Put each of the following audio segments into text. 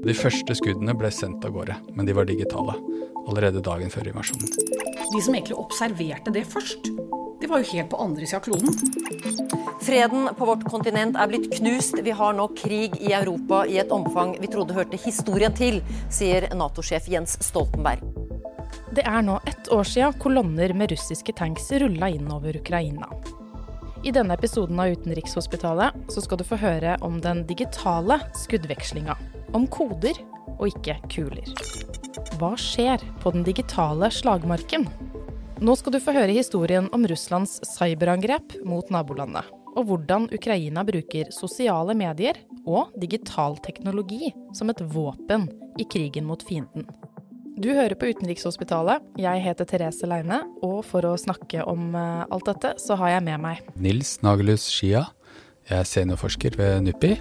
De første skuddene ble sendt av gårde, men de var digitale. Allerede dagen før invasjonen. De som egentlig observerte det først, de var jo helt på andre sida av kloden. Freden på vårt kontinent er blitt knust. Vi har nå krig i Europa i et omfang vi trodde hørte historien til, sier Nato-sjef Jens Stoltenberg. Det er nå ett år siden kolonner med russiske tanks rulla inn over Ukraina. I denne episoden av Utenrikshospitalet så skal du få høre om den digitale skuddvekslinga. Om koder og ikke kuler. Hva skjer på den digitale slagmarken? Nå skal du få høre historien om Russlands cyberangrep mot nabolandet. Og hvordan Ukraina bruker sosiale medier og digital teknologi som et våpen i krigen mot fienden. Du hører på Utenrikshospitalet. Jeg heter Therese Leine, og for å snakke om eh, alt dette, så har jeg med meg Nils Nagelhus Skia. Jeg er seniorforsker ved NUPI.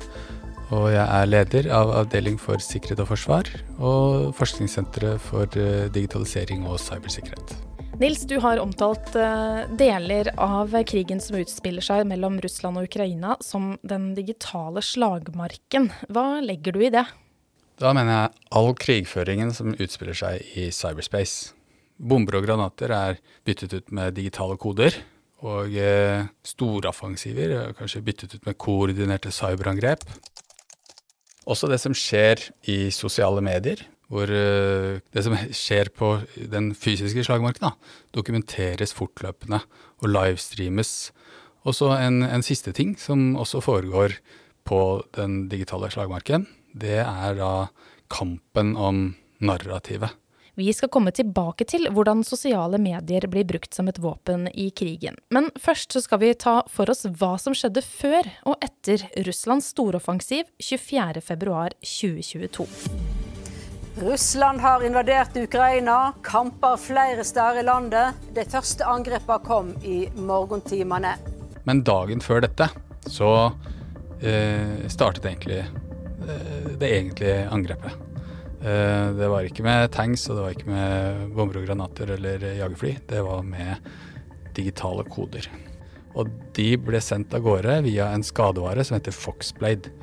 Og jeg er leder av Avdeling for sikkerhet og forsvar og Forskningssenteret for eh, digitalisering og cybersikkerhet. Nils, du har omtalt uh, deler av krigen som utspiller seg mellom Russland og Ukraina som den digitale slagmarken. Hva legger du i det? Da mener jeg all krigføringen som utspiller seg i cyberspace. Bomber og granater er byttet ut med digitale koder. Og store storaffensiver er kanskje byttet ut med koordinerte cyberangrep. Også det som skjer i sosiale medier, hvor uh, det som skjer på den fysiske slagmarken, da, dokumenteres fortløpende og livestreames. Og så en, en, siste ting som også foregår på den digitale slagmarken, det er da kampen om narrativet. Vi skal komme tilbake til hvordan sosiale medier blir brukt som et våpen i krigen. Men først så skal vi ta for oss hva som skjedde før og etter Russlands storoffensiv 24.2.2022. Russland har invadert Ukraina, kamper flere steder i landet. De første angrepene kom i morgentimene. Men dagen før dette så eh, startet egentlig eh, det egentlige angrepet. Eh, det var ikke med tanks og det var ikke med bomber og granater eller jagerfly. Det var med digitale koder. Og de ble sendt av gårde via en skadevare som heter Foxblade.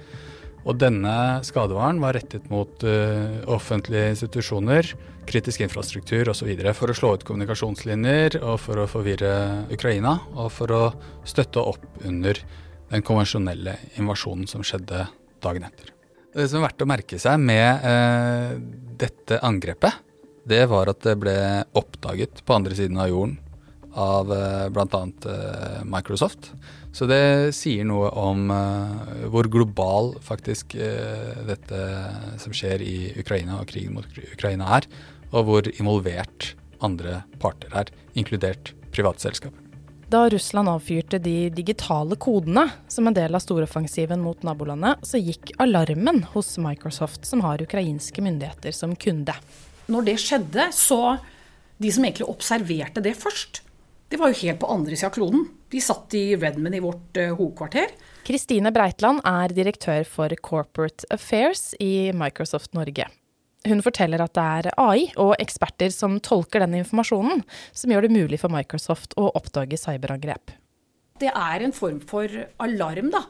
Og denne skadevaren var rettet mot uh, offentlige institusjoner, kritisk infrastruktur osv. for å slå ut kommunikasjonslinjer og for å forvirre Ukraina, og for å støtte opp under den konvensjonelle invasjonen som skjedde dagen etter. Det som er verdt å merke seg med eh, dette angrepet, det var at det ble oppdaget på andre siden av jorden av eh, bl.a. Eh, Microsoft. Så det sier noe om eh, hvor global faktisk uh, dette som skjer i Ukraina og krigen mot Ukraina er, og hvor involvert andre parter er, inkludert private selskaper. Da Russland avfyrte de digitale kodene som en del av storoffensiven mot nabolandet, så gikk alarmen hos Microsoft, som har ukrainske myndigheter som kunde. Når det skjedde, så De som egentlig observerte det først, det var jo helt på andre sida av kloden. De satt i Redman i vårt uh, hovedkvarter. Kristine Breitland er direktør for Corporate Affairs i Microsoft Norge. Hun forteller at det er AI og eksperter som tolker den informasjonen, som gjør det mulig for Microsoft å oppdage cyberangrep. Det er en form for alarm, da,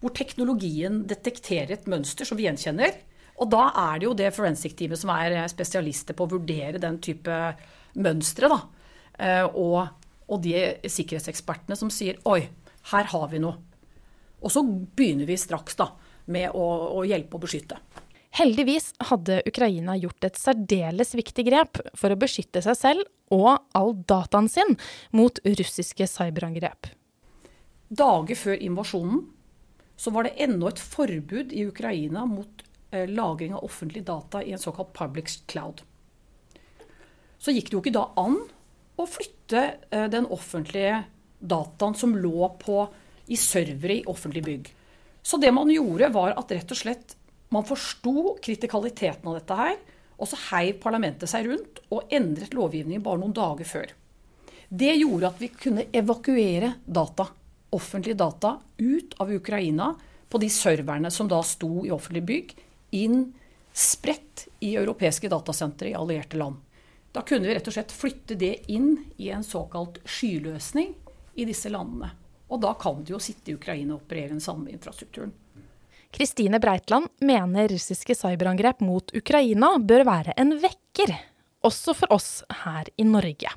hvor teknologien detekterer et mønster som vi gjenkjenner. Og da er det jo det forensic-teamet som er spesialister på å vurdere den type mønstre, da. Eh, og og de sikkerhetsekspertene som sier oi, her har vi noe. Og så begynner vi straks da med å, å hjelpe og beskytte. Heldigvis hadde Ukraina gjort et særdeles viktig grep for å beskytte seg selv og all dataen sin mot russiske cyberangrep. Dager før invasjonen så var det ennå et forbud i Ukraina mot eh, lagring av offentlige data i en såkalt public cloud. Så gikk det jo ikke da an å flytte eh, den offentlige dataen som lå på, i servere i offentlige bygg. Så det man gjorde, var at rett og slett man forsto kritikaliteten av dette her. Og så heiv parlamentet seg rundt og endret lovgivningen bare noen dager før. Det gjorde at vi kunne evakuere data, offentlige data, ut av Ukraina på de serverne som da sto i offentlige bygg, inn spredt i europeiske datasentre i allierte land. Da kunne vi rett og slett flytte det inn i en såkalt skyløsning i disse landene. Og da kan det jo sitte i Ukraina og operere den samme infrastrukturen. Kristine Breitland mener russiske cyberangrep mot Ukraina bør være en vekker, også for oss her i Norge.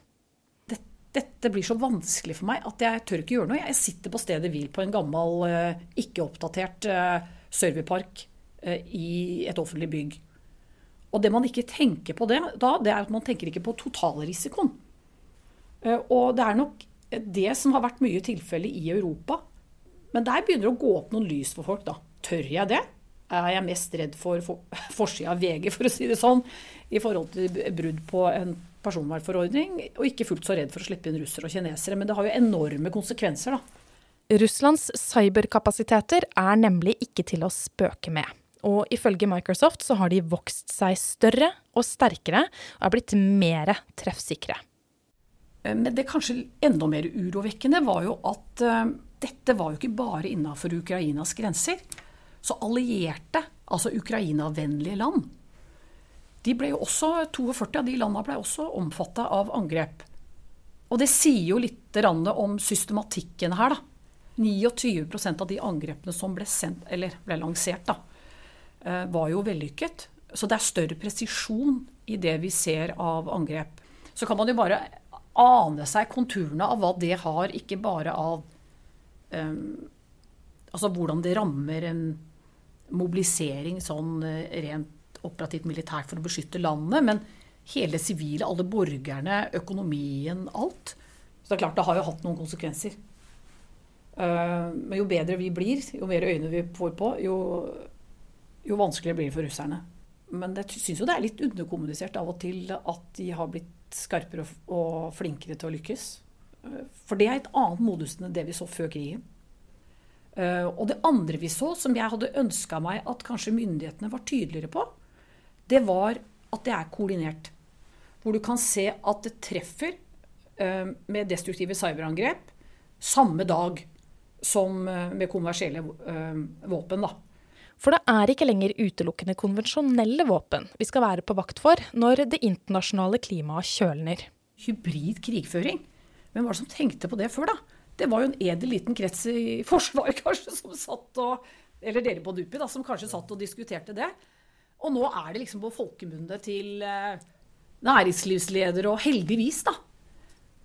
Dette blir så vanskelig for meg at jeg tør ikke gjøre noe. Jeg sitter på stedet hvil på en gammel, eh, ikke oppdatert eh, serverpark eh, i et offentlig bygg. Og det man ikke tenker på det, da, det er at man tenker ikke på totalrisikoen. Og det er nok det som har vært mye tilfelle i Europa. Men der begynner det å gå opp noen lys for folk, da. Tør jeg det? Er jeg mest redd for forsida av VG, for å si det sånn, i forhold til brudd på en personvernforordning, og ikke fullt så redd for å slippe inn russere og kinesere. Men det har jo enorme konsekvenser, da. Russlands cyberkapasiteter er nemlig ikke til å spøke med. Og ifølge Microsoft så har de vokst seg større og sterkere og er blitt mer treffsikre. Eh, men det kanskje enda mer urovekkende var jo at uh, dette var jo ikke bare innafor Ukrainas grenser. Så allierte, altså Ukraina-vennlige land, de ble jo også, 42 av de landene ble også omfatta av angrep. Og det sier jo litt om systematikken her, da. 29% av de angrepene som ble, sendt, ble lansert, da, eh, var jo vellykket. Så det er større presisjon i det vi ser av angrep. Så kan man jo bare ane seg konturene av hva det har, ikke bare av um, Altså hvordan det rammer en mobilisering sånn eh, rent operativt militært for å beskytte landet, men hele sivile, alle borgerne, økonomien, alt. Så det er klart det har jo hatt noen konsekvenser. Eh, men jo bedre vi blir, jo mer øyne vi får på, jo, jo vanskeligere blir det for russerne. Men jeg syns jo det er litt underkommunisert av og til at de har blitt skarpere og flinkere til å lykkes. Eh, for det er et annet modus enn det vi så før krigen. Eh, og det andre vi så, som jeg hadde ønska meg at kanskje myndighetene var tydeligere på, det var at det er koordinert. Hvor du kan se at det treffer uh, med destruktive cyberangrep samme dag som uh, med konversielle våpen. da. For det er ikke lenger utelukkende konvensjonelle våpen vi skal være på vakt for når det internasjonale klimaet kjølner. Hybrid krigføring. Hvem var det som tenkte på det før, da? Det var jo en edel liten krets i Forsvaret kanskje som satt og Eller dere på Dupi, da, som kanskje satt og diskuterte det. Og nå er det liksom på folkemunne til eh, næringslivsledere, og heldigvis, da.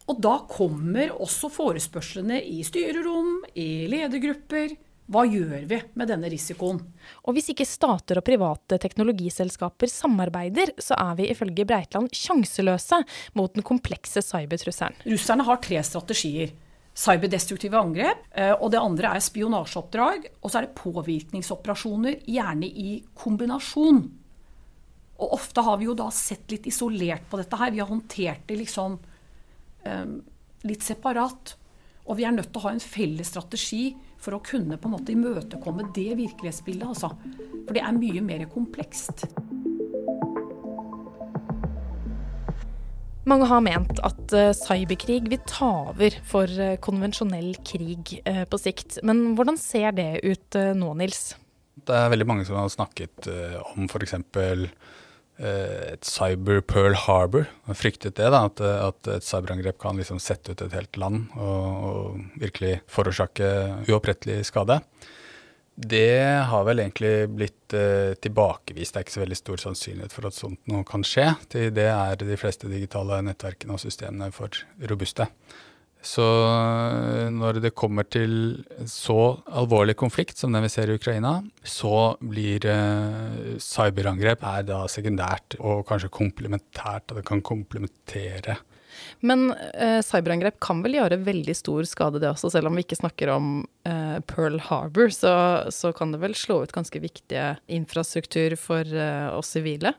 Og da kommer også forespørslene i styrerom, i ledergrupper. Hva gjør vi med denne risikoen? Og hvis ikke stater og private teknologiselskaper samarbeider, så er vi ifølge Breitland sjanseløse mot den komplekse cybertrusselen. Russerne har tre strategier cyberdestruktive angrep. Eh, og det andre er spionasjeoppdrag. Og så er det påvirkningsoperasjoner, gjerne i kombinasjon. Og ofte har vi jo da sett litt isolert på dette her. Vi har håndtert det liksom um, litt separat. Og vi er nødt til å ha en felles strategi for å kunne på en måte imøtekomme det virkelighetsbildet. Altså. For det er mye mer komplekst. Mange har ment at uh, cyberkrig vil ta over for uh, konvensjonell krig uh, på sikt. Men hvordan ser det ut nå, Nils? Det er veldig mange som har snakket om f.eks. et cyber Pearl Harbor. Og fryktet det, da, at, at et cyberangrep kan liksom sette ut et helt land og, og virkelig forårsake uopprettelig skade. Det har vel egentlig blitt eh, tilbakevist. Det er ikke så veldig stor sannsynlighet for at sånt noe kan skje. Det er de fleste digitale nettverkene og systemene for robuste. Så eh, når det kommer til så alvorlig konflikt som den vi ser i Ukraina, så blir eh, cyberangrep er da sekundært og kanskje komplementært. Og det kan komplementere men eh, cyberangrep kan vel gjøre veldig stor skade, det også. Selv om vi ikke snakker om eh, Pearl Harbor, så, så, kan det vel slå ut ganske viktige infrastruktur for eh, oss sivile?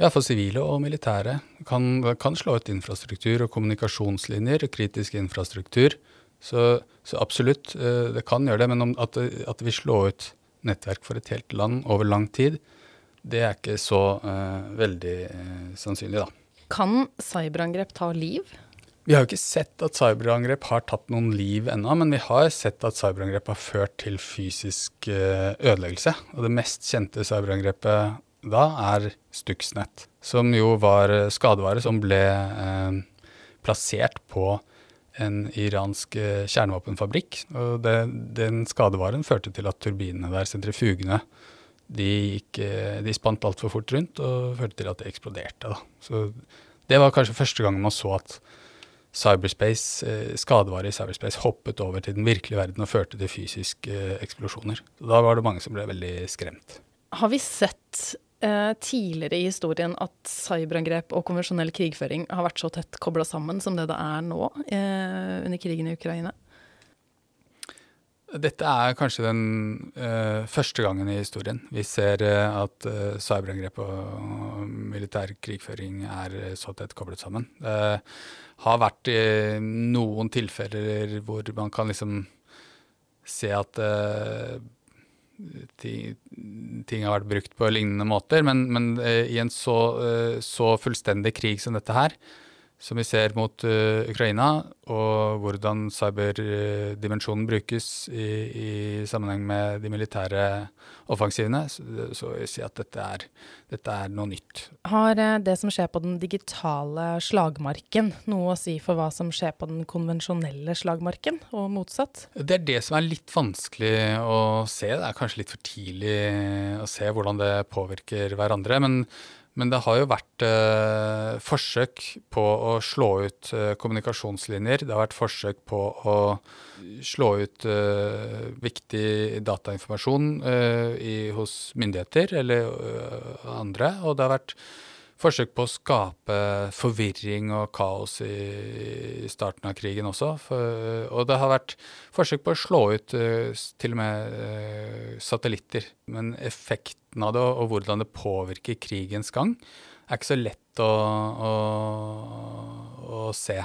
Ja, for sivile og militære. Kan, kan slå ut infrastruktur og kommunikasjonslinjer, kritisk infrastruktur. Så, så absolutt, eh, det kan gjøre det. Men at, at vi slår ut nettverk for et helt land over lang tid, det er ikke så uh, veldig uh, sannsynlig, da. Kan cyberangrep ta liv? Vi har jo ikke sett at cyberangrep har tatt noen liv ennå, men vi har sett at cyberangrep har ført til fysisk eh, ødeleggelse. Og det mest kjente cyberangrepet da er Stuxnet, som jo var skadevare som ble eh, plassert på en iransk eh, kjernevåpenfabrikk. Og det, den skadevaren førte til at turbinene der, sentrifugene, de, gikk, eh, de spant altfor fort rundt og førte til at det eksploderte. Da. Så det var kanskje første gang man så at cyberspace, eh, skadevare i cyberspace hoppet over til den virkelige verden og førte til fysiske eksplosjoner. Så da var det mange som ble veldig skremt. Har vi sett eh, tidligere i historien at cyberangrep og konvensjonell krigføring har vært så tett kobla sammen som det det er nå eh, under krigen i Ukraina? Dette er kanskje den uh, første gangen i historien vi ser uh, at uh, cyberangrep og militær krigføring er så tett koblet sammen. Det har vært noen tilfeller hvor man kan liksom se at ting, ting, har vært brukt på lignende måter, men, men i en så, så fullstendig krig som dette her, som vi ser mot uh, Ukraina, og hvordan cyberdimensjonen brukes i, i, sammenheng med de militære offensivene, så, så vil jeg si at dette er, dette er, noe nytt. Har eh, det som skjer på den digitale slagmarken noe å si for hva som skjer på den konvensjonelle slagmarken, og motsatt? Det er det som er litt vanskelig å se. Det er kanskje litt for tidlig å se hvordan det påvirker hverandre. men men det har jo vært eh, forsøk på å slå ut eh, kommunikasjonslinjer. Det har vært forsøk på å slå ut eh, viktig datainformasjon eh, i, hos myndigheter eller eh, andre. Og det har vært forsøk på å skape forvirring og kaos i, starten av krigen også. For, og det har vært forsøk på å slå ut uh, til og med uh, satellitter. Men effekten av det og, hvordan det påvirker krigens gang, er ikke så lett å, å, å se.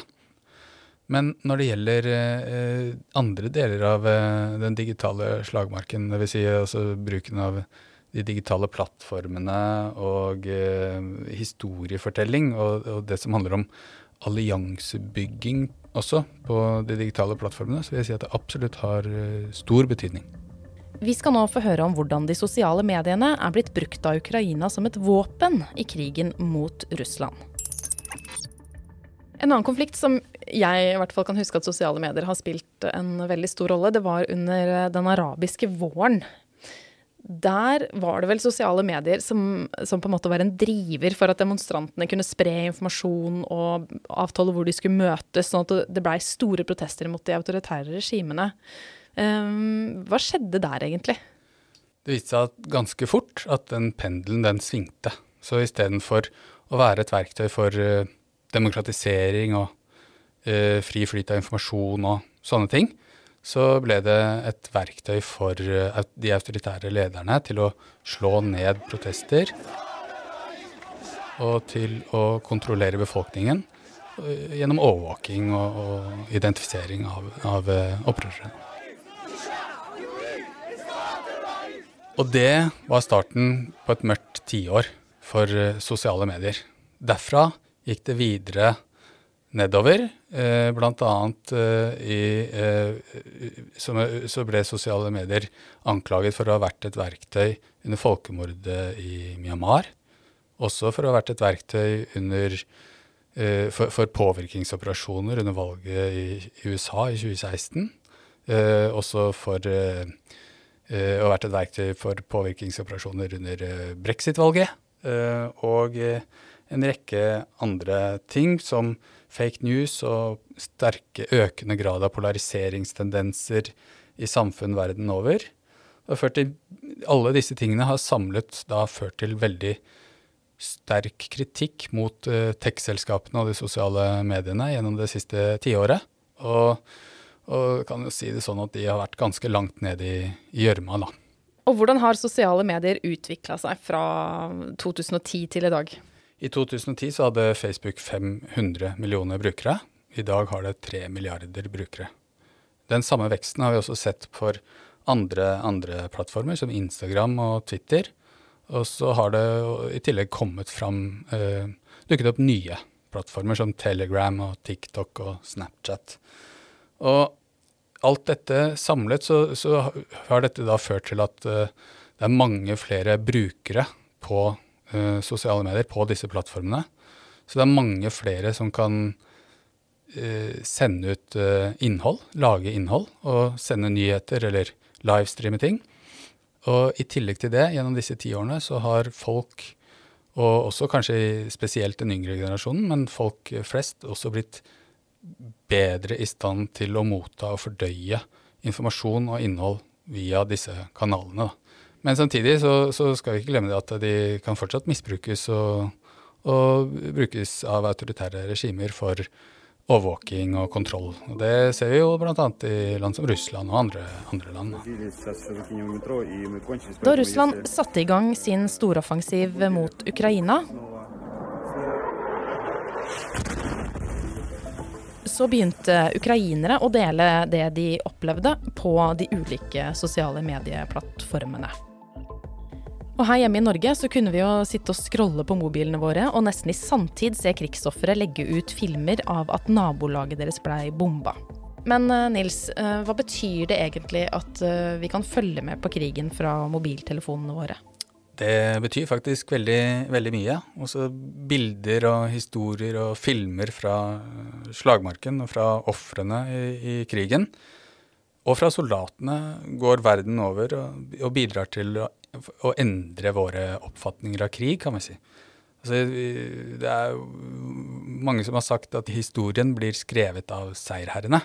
Men når det gjelder eh, andre deler av eh, den digitale slagmarken, dvs. Si, altså bruken av de digitale plattformene og eh, historiefortelling, og, og, det som handler om alliansebygging også på de digitale plattformene, så vil jeg si at det absolutt har eh, stor betydning. Vi skal nå få høre om hvordan de sosiale mediene er blitt brukt av Ukraina som et våpen i krigen mot Russland. En annen konflikt som jeg i hvert fall kan huske at sosiale medier har spilt en veldig stor rolle, det var under den arabiske våren der var det vel sosiale medier som, som, på en måte var en driver for at demonstrantene kunne spre informasjon og avtale hvor de skulle møtes, sånn at det blei store protester mot de autoritære regimene. Um, hva skjedde der, egentlig? Det viste seg ganske fort at den pendelen, den svingte. Så istedenfor å være et verktøy for uh, demokratisering og uh, fri flyt av informasjon og sånne ting, så ble det et verktøy for eh, de autoritære lederne til å slå ned protester og til å kontrollere befolkningen eh, gjennom overvåking og, og identifisering av, av eh, opprørere. Og det var starten på et mørkt tiår for sosiale medier. Derfra gikk det videre nedover. Eh, blant annet eh, eh, så ble sosiale medier anklaget for å ha vært et verktøy under folkemordet i Myanmar. Også for å ha vært et verktøy under, eh, for, for, påvirkningsoperasjoner under valget i, i USA i 2016. Eh, også for å ha vært et verktøy for påvirkningsoperasjoner under brexit-valget. og en rekke andre ting som fake news og sterke, økende grad av polariseringstendenser i samfunn verden over. Til, alle disse tingene har samlet da ført til veldig sterk kritikk mot uh, tech-selskapene og de sosiale mediene gjennom det siste tiåret. Og, og kan jo si det sånn at de har vært ganske langt ned i gjørma, da. Og hvordan har sosiale medier utvikla seg fra 2010 til i dag? I 2010 så hadde Facebook 500 millioner brukere. I dag har det 3 milliarder brukere. Den samme veksten har vi også sett for andre, andre plattformer, som Instagram og Twitter. Og så har det i tillegg kommet fram eh, dukket opp nye plattformer som Telegram og TikTok og Snapchat. Og alt dette samlet så, så har dette da ført til at eh, det er mange flere brukere på uh, sosiale medier på disse plattformene. Så det er mange flere som kan uh, sende ut uh, innhold, lage innhold, og sende nyheter eller livestreame ting. Og i tillegg til det, gjennom disse ti årene, så har folk, og også kanskje spesielt den yngre generasjonen, men folk flest også blitt bedre i stand til å motta og fordøye informasjon og innhold via disse kanalene. Men samtidig så, så skal vi ikke glemme det at de kan fortsatt misbrukes og, og brukes av autoritære regimer for overvåking og kontroll. Og det ser vi jo bl.a. i land som Russland og andre, andre land. Da Russland satte i gang sin storoffensiv mot Ukraina, så begynte ukrainere å dele det de opplevde på de ulike sosiale medieplattformene. Og her hjemme i Norge så kunne vi jo sitte og scrolle på mobilene våre og nesten i sanntid se krigsofre legge ut filmer av at nabolaget deres blei bomba. Men eh, Nils, eh, hva betyr det egentlig at eh, vi kan følge med på krigen fra mobiltelefonene våre? Det betyr faktisk veldig, veldig mye. Også bilder og historier og filmer fra slagmarken og fra ofrene i, i, krigen. Og fra soldatene går verden over og, og bidrar til å å endre våre oppfatninger av krig, kan vi si. Altså, det er mange som har sagt at historien blir skrevet av seierherrene.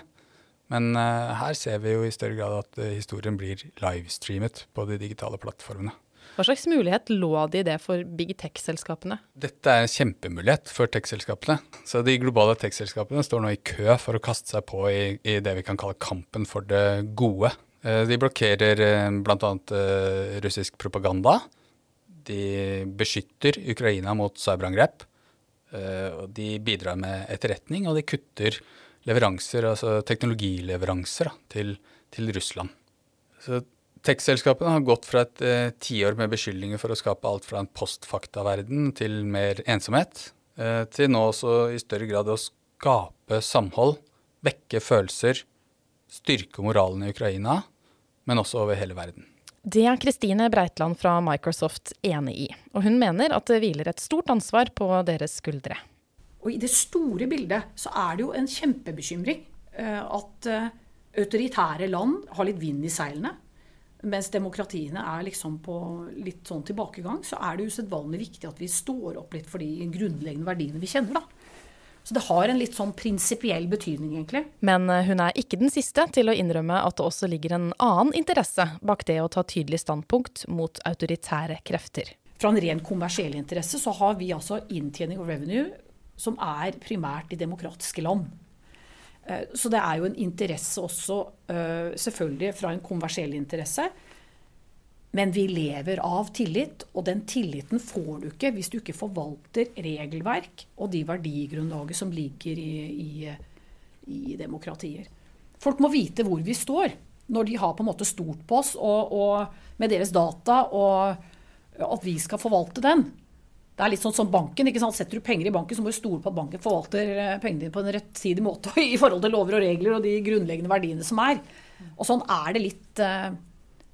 Men uh, her ser vi jo i større grad at uh, historien blir livestreamet på de digitale plattformene. Hva slags mulighet lå det i det for big tech-selskapene? Dette er en kjempemulighet for tech-selskapene. Så de globale tech-selskapene står nå i kø for å kaste seg på i, i det vi kan kalle kampen for det gode. Eh, de blokkerer eh, bl.a. Eh, russisk propaganda. De beskytter Ukraina mot cyberangrep. De bidrar med etterretning, og de kutter leveranser, altså teknologileveranser til, til Russland. Så Tech-selskapene har gått fra et eh, tiår med beskyldninger for å skape alt fra en postfaktaverden til mer ensomhet, til nå også i større grad å skape samhold, vekke følelser, styrke moralen i Ukraina men også over hele verden. Det er Kristine Breitland fra Microsoft enig i, og hun mener at det hviler et stort ansvar på deres skuldre. Og I det store bildet så er det jo en kjempebekymring eh, at eh, autoritære land har litt vind i seilene. Mens demokratiene er liksom på litt sånn tilbakegang, så er det usedvanlig viktig at vi står opp litt for de grunnleggende verdiene vi kjenner. da. Så det har en litt sånn prinsipiell betydning, egentlig. Men eh, hun er ikke den siste til å innrømme at det også ligger en annen interesse bak det å ta tydelig standpunkt mot autoritære krefter. Fra en ren kommersiell interesse så har vi altså inntjening og revenue som er primært i demokratiske land. Eh, så det er jo en interesse også, eh, selvfølgelig fra en kommersiell interesse, men vi lever av tillit, og den tilliten får du ikke hvis du ikke forvalter regelverk og de verdigrunnlaget som ligger i, i, i demokratier. Folk må vite hvor vi står når de har på en måte stort på oss og, og med deres data, og at vi skal forvalte den. Det er litt sånn som banken. ikke sant? Setter du penger i banken, så må du stole på at banken forvalter eh, pengene dine på en rettidig måte i forhold til lover og regler og de grunnleggende verdiene som er. Og sånn er det litt eh,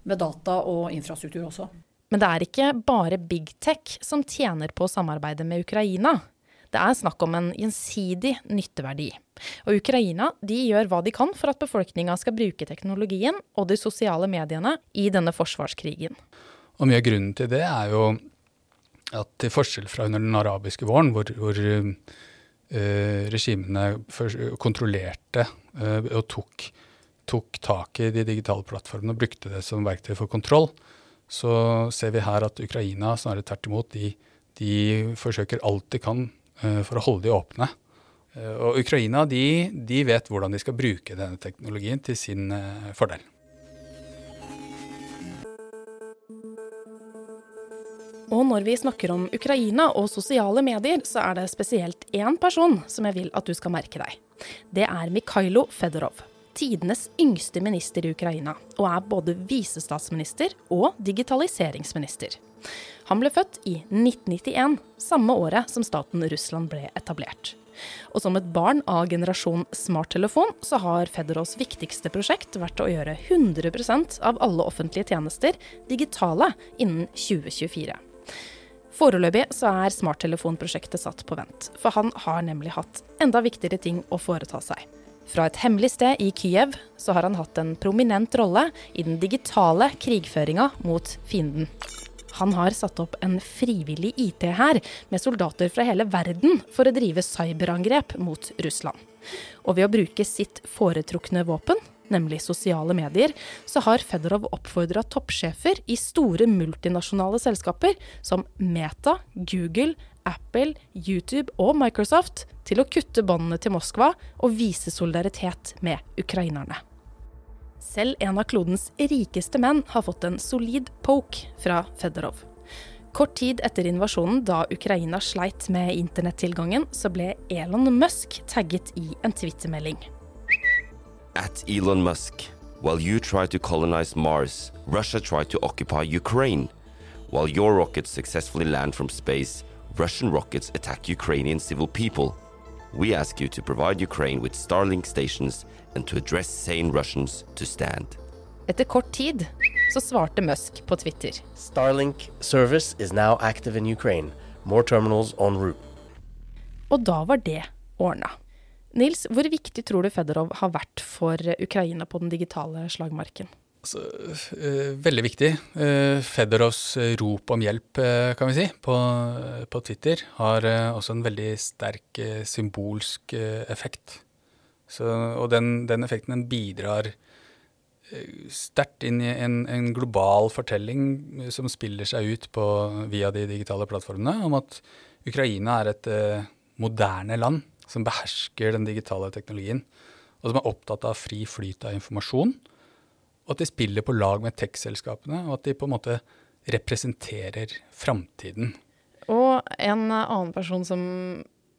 med data og infrastruktur også. Men det er ikke bare big tech som tjener på samarbeidet med Ukraina. Det er snakk om en gjensidig nytteverdi. Og Ukraina de gjør hva de kan for at befolkninga skal bruke teknologien og de sosiale mediene i denne forsvarskrigen. Og Mye av grunnen til det er jo at til forskjell fra under den arabiske våren, hvor, hvor uh, regimene kontrollerte uh, og tok tok tak i de digitale plattformene og brukte det som verktøy for kontroll, så ser vi her at Ukraina snarere tvert imot, de, de, forsøker alt de kan uh, for å holde de åpne. Uh, og Ukraina de, de, vet hvordan de skal bruke denne teknologien til sin uh, fordel. Og når vi snakker om Ukraina og sosiale medier, så er det spesielt én person som jeg vil at du skal merke deg. Det er Mikhailo Fedorov tidenes yngste minister i Ukraina, og er både visestatsminister og digitaliseringsminister. Han ble født i 1991, samme året som staten Russland ble etablert. Og som et barn av generasjon smarttelefon, så har Fedorovs viktigste prosjekt vært å gjøre 100% av alle offentlige tjenester digitale innen 2024. Foreløpig så er smarttelefonprosjektet satt på vent, for han har nemlig hatt enda viktigere ting å foreta seg. Fra et hemmelig sted i Kyiv så har han hatt en prominent rolle i den digitale krigføringa mot fienden. Han har satt opp en frivillig IT-hær med soldater fra hele verden for å drive cyberangrep mot Russland. Og ved å bruke sitt foretrukne våpen, nemlig sosiale medier, så har Fedorov oppfordra toppsjefer i store multinasjonale selskaper som Meta, Google, Apple, YouTube og Microsoft til å kutte båndene til Moskva og vise solidaritet med ukrainerne. Selv en av klodens rikeste menn har fått en solid poke fra Fedorov. Kort tid etter invasjonen, da Ukraina sleit med internettilgangen, så ble Elon Musk tagget i en twittermelding. At Elon Musk, while you try to colonize Mars, Russia tried to occupy Ukraine. While your rockets successfully land from space, Russian rockets attack Ukrainian civil people. We ask you to provide Ukraine with Starlink stations and to address sane Russians to stand. Etter kort tid så svarte Musk på Twitter. Starlink service is now active in Ukraine. More terminals on route. Og da var det ordna. Nils, hvor viktig tror du Fedorov har vært for Ukraina på den digitale slagmarken? Altså, eh, veldig viktig. Eh, Fedorovs rop om hjelp, eh, kan vi si, på, på Twitter har eh, også en veldig sterk eh, symbolsk eh, effekt. Så, og den, den effekten den bidrar eh, sterkt inn i en, en global fortelling eh, som spiller seg ut på, via de digitale plattformene, om at Ukraina er et eh, moderne land som behersker den digitale teknologien, og som er opptatt av fri flyt av informasjon, og at de spiller på lag med tech-selskapene, og at de på en måte representerer framtiden. Og en annen person som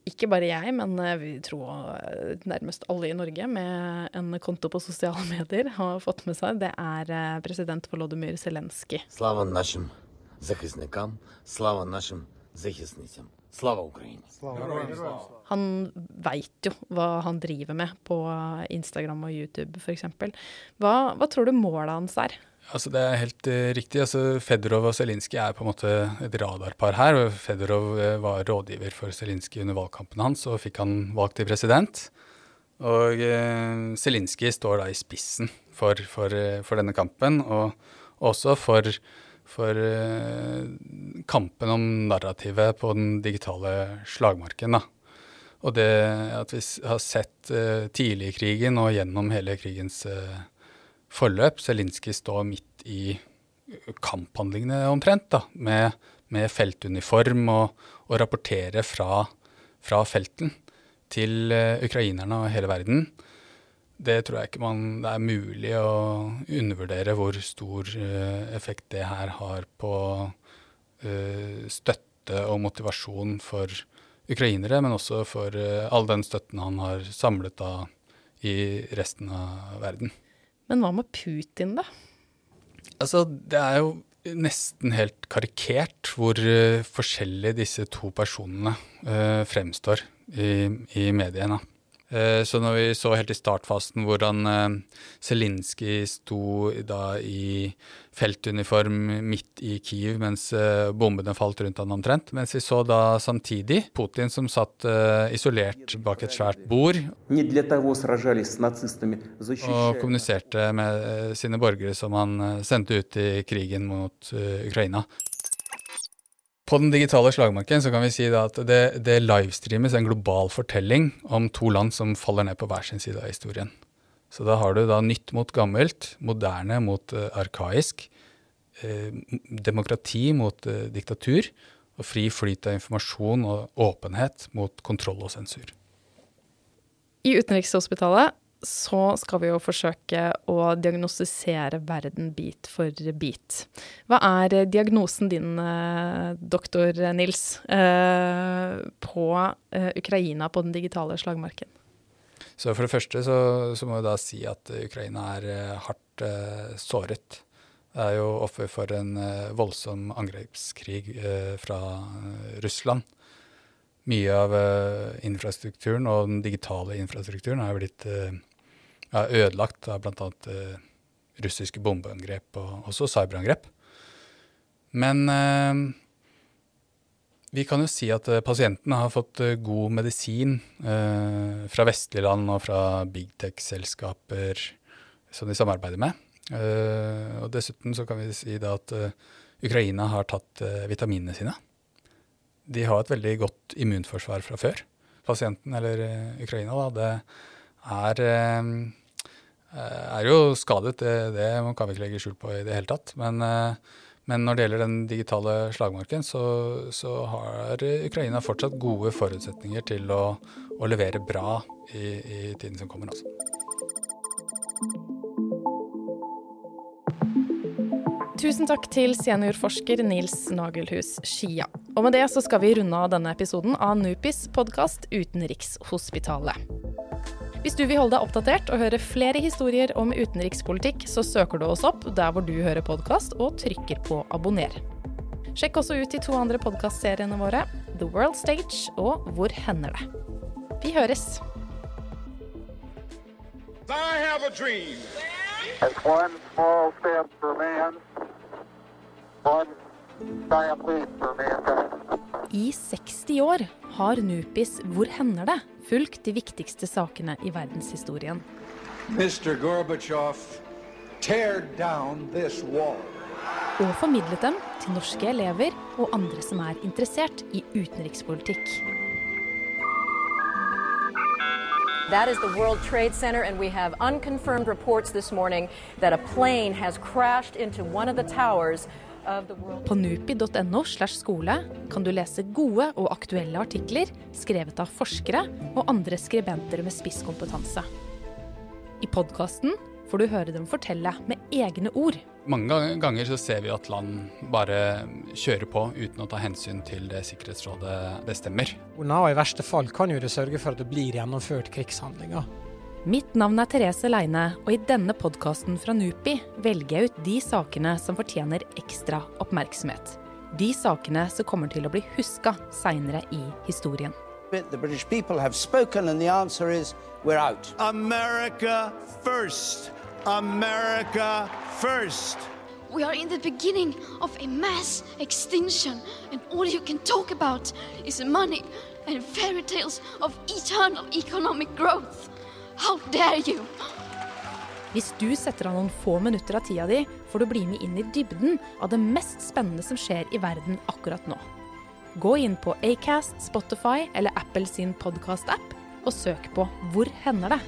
ikke bare jeg, men eh, vi tror eh, nærmest alle i Norge med en konto på sosiale medier har fått med seg, det er eh, president Volodymyr Zelenskyj. Slava nashim, Slava Ukraini. Han veit jo hva han driver med på Instagram og YouTube f.eks. Hva, hva tror du målet hans er? Altså, det er helt uh, riktig. Altså, Fedorov og Zelinskyj er på en måte et radarpar her. Fedrov uh, eh, var rådgiver for Zelinskyj under valgkampen hans, og fikk han valgt til president. Og eh, uh, Zelinskyj står da i spissen for, for, for denne kampen, og også for for kampen om narrativet på den digitale slagmarken. da. Og det at vi har sett tidlig i krigen og gjennom hele krigens forløp. Zelinskyj stå midt i kamphandlingene omtrent, da, med, med feltuniform og, og rapporterer fra, fra felten til uh, ukrainerne og hele verden. Det tror jeg ikke man, det er mulig å undervurdere hvor stor uh, effekt det her har på uh, støtte og motivasjon for ukrainere, men også for all den støtten han har samlet da i resten av verden. Men hva med Putin, da? Altså, det er jo nesten helt karikert hvor forskjellig disse to personene fremstår i, i mediene. Uh, så når vi så helt i startfasen hvordan uh, Zelinskyj sto da i feltuniform midt i Kiev mens uh, bombene falt rundt han omtrent, mens vi så da samtidig Putin som satt isolert bak et svært bord og kommuniserte med sine borgere som han sendte ut i krigen mot Ukraina. På den digitale slagmarken så kan vi si at det, det livestreames en global fortelling om to land som faller ned på hver sin side av historien. Så da har du da nytt mot gammelt, moderne mot uh, arkaisk, eh, demokrati mot uh, diktatur, og fri flyt av informasjon og åpenhet mot kontroll og sensur. I Utenrikshospitalet så skal vi jo forsøke å diagnostisere verden bit for bit. Hva er diagnosen din, eh, doktor Nils, eh, på eh, Ukraina på den digitale slagmarken? Så For det første så, så må vi da si at Ukraina er hardt såret. Det er jo offer for en voldsom angrepskrig fra Russland. Mye av infrastrukturen og den digitale infrastrukturen er blitt ja, ødelagt av bl.a. Eh, russiske bombeangrep og også cyberangrep. Men eh, Vi kan jo si at eh, pasientene har fått eh, god medisin eh, fra vestlige land og fra big tech-selskaper som de samarbeider med. Eh, og dessuten så kan vi si at Ukraina har tatt vitaminene sine. De har et veldig godt immunforsvar fra før. Pasienten, eller Ukraina, da, det er, er jo skadet. Det, det kan vi ikke legge skjul på i det hele tatt. Men, eh, men når det gjelder den digitale slagmarken, så, så har Ukraina fortsatt gode forutsetninger til å, å levere bra i, i tiden som kommer. Altså. Tusen takk til seniorforsker Nils Nagelhus Skia. Og med det så skal vi runde av denne episoden av Nupis podkast Utenrikshospitalet. Hvis du vil holde deg oppdatert og høre flere historier om utenrikspolitikk, så søker du oss opp der hvor du hører podkast og trykker på abonner. Sjekk også ut de to andre podkastseriene våre, The World Stage og Hvor hender det? Vi høres! I have a dream. It's one small step for man, one giant leap for mankind. I 60 år har Nupis Hvor hender det? Fulgt de viktigste sakene i verdenshistorien. Mr. Gorbachev, tear down this wall. Og formidlet dem til norske elever og andre som er interessert i utenrikspolitikk. That is the World Trade Center, and we have unconfirmed reports this morning that a plane has crashed into one of the towers På nupi.no slash skole kan du lese gode og aktuelle artikler skrevet av forskere og andre skribenter med spisskompetanse. I podkasten får du høre dem fortelle med egne ord. Mange ganger så ser vi at land bare kjører på uten å ta hensyn til det Sikkerhetsrådet bestemmer. Og I verste fall kan jo det sørge for at det blir gjennomført krigshandlinger. Mitt navn er Therese Leine, og i denne podkasten fra NUPI velger jeg ut de sakene som fortjener ekstra oppmerksomhet. De sakene som kommer til å bli huska seinere i historien. The British people have spoken, and the answer is we're out. America first. America first. We are in the beginning of a mass extinction, and all you can talk about is money and fairy tales of eternal economic growth. How dare you! Hvis du setter av noen få minutter av tida di, får du bli med inn i dybden av det mest spennende som skjer i verden akkurat nå. Gå inn på Acast, Spotify eller Apple sin podkast-app og søk på Hvor hender det?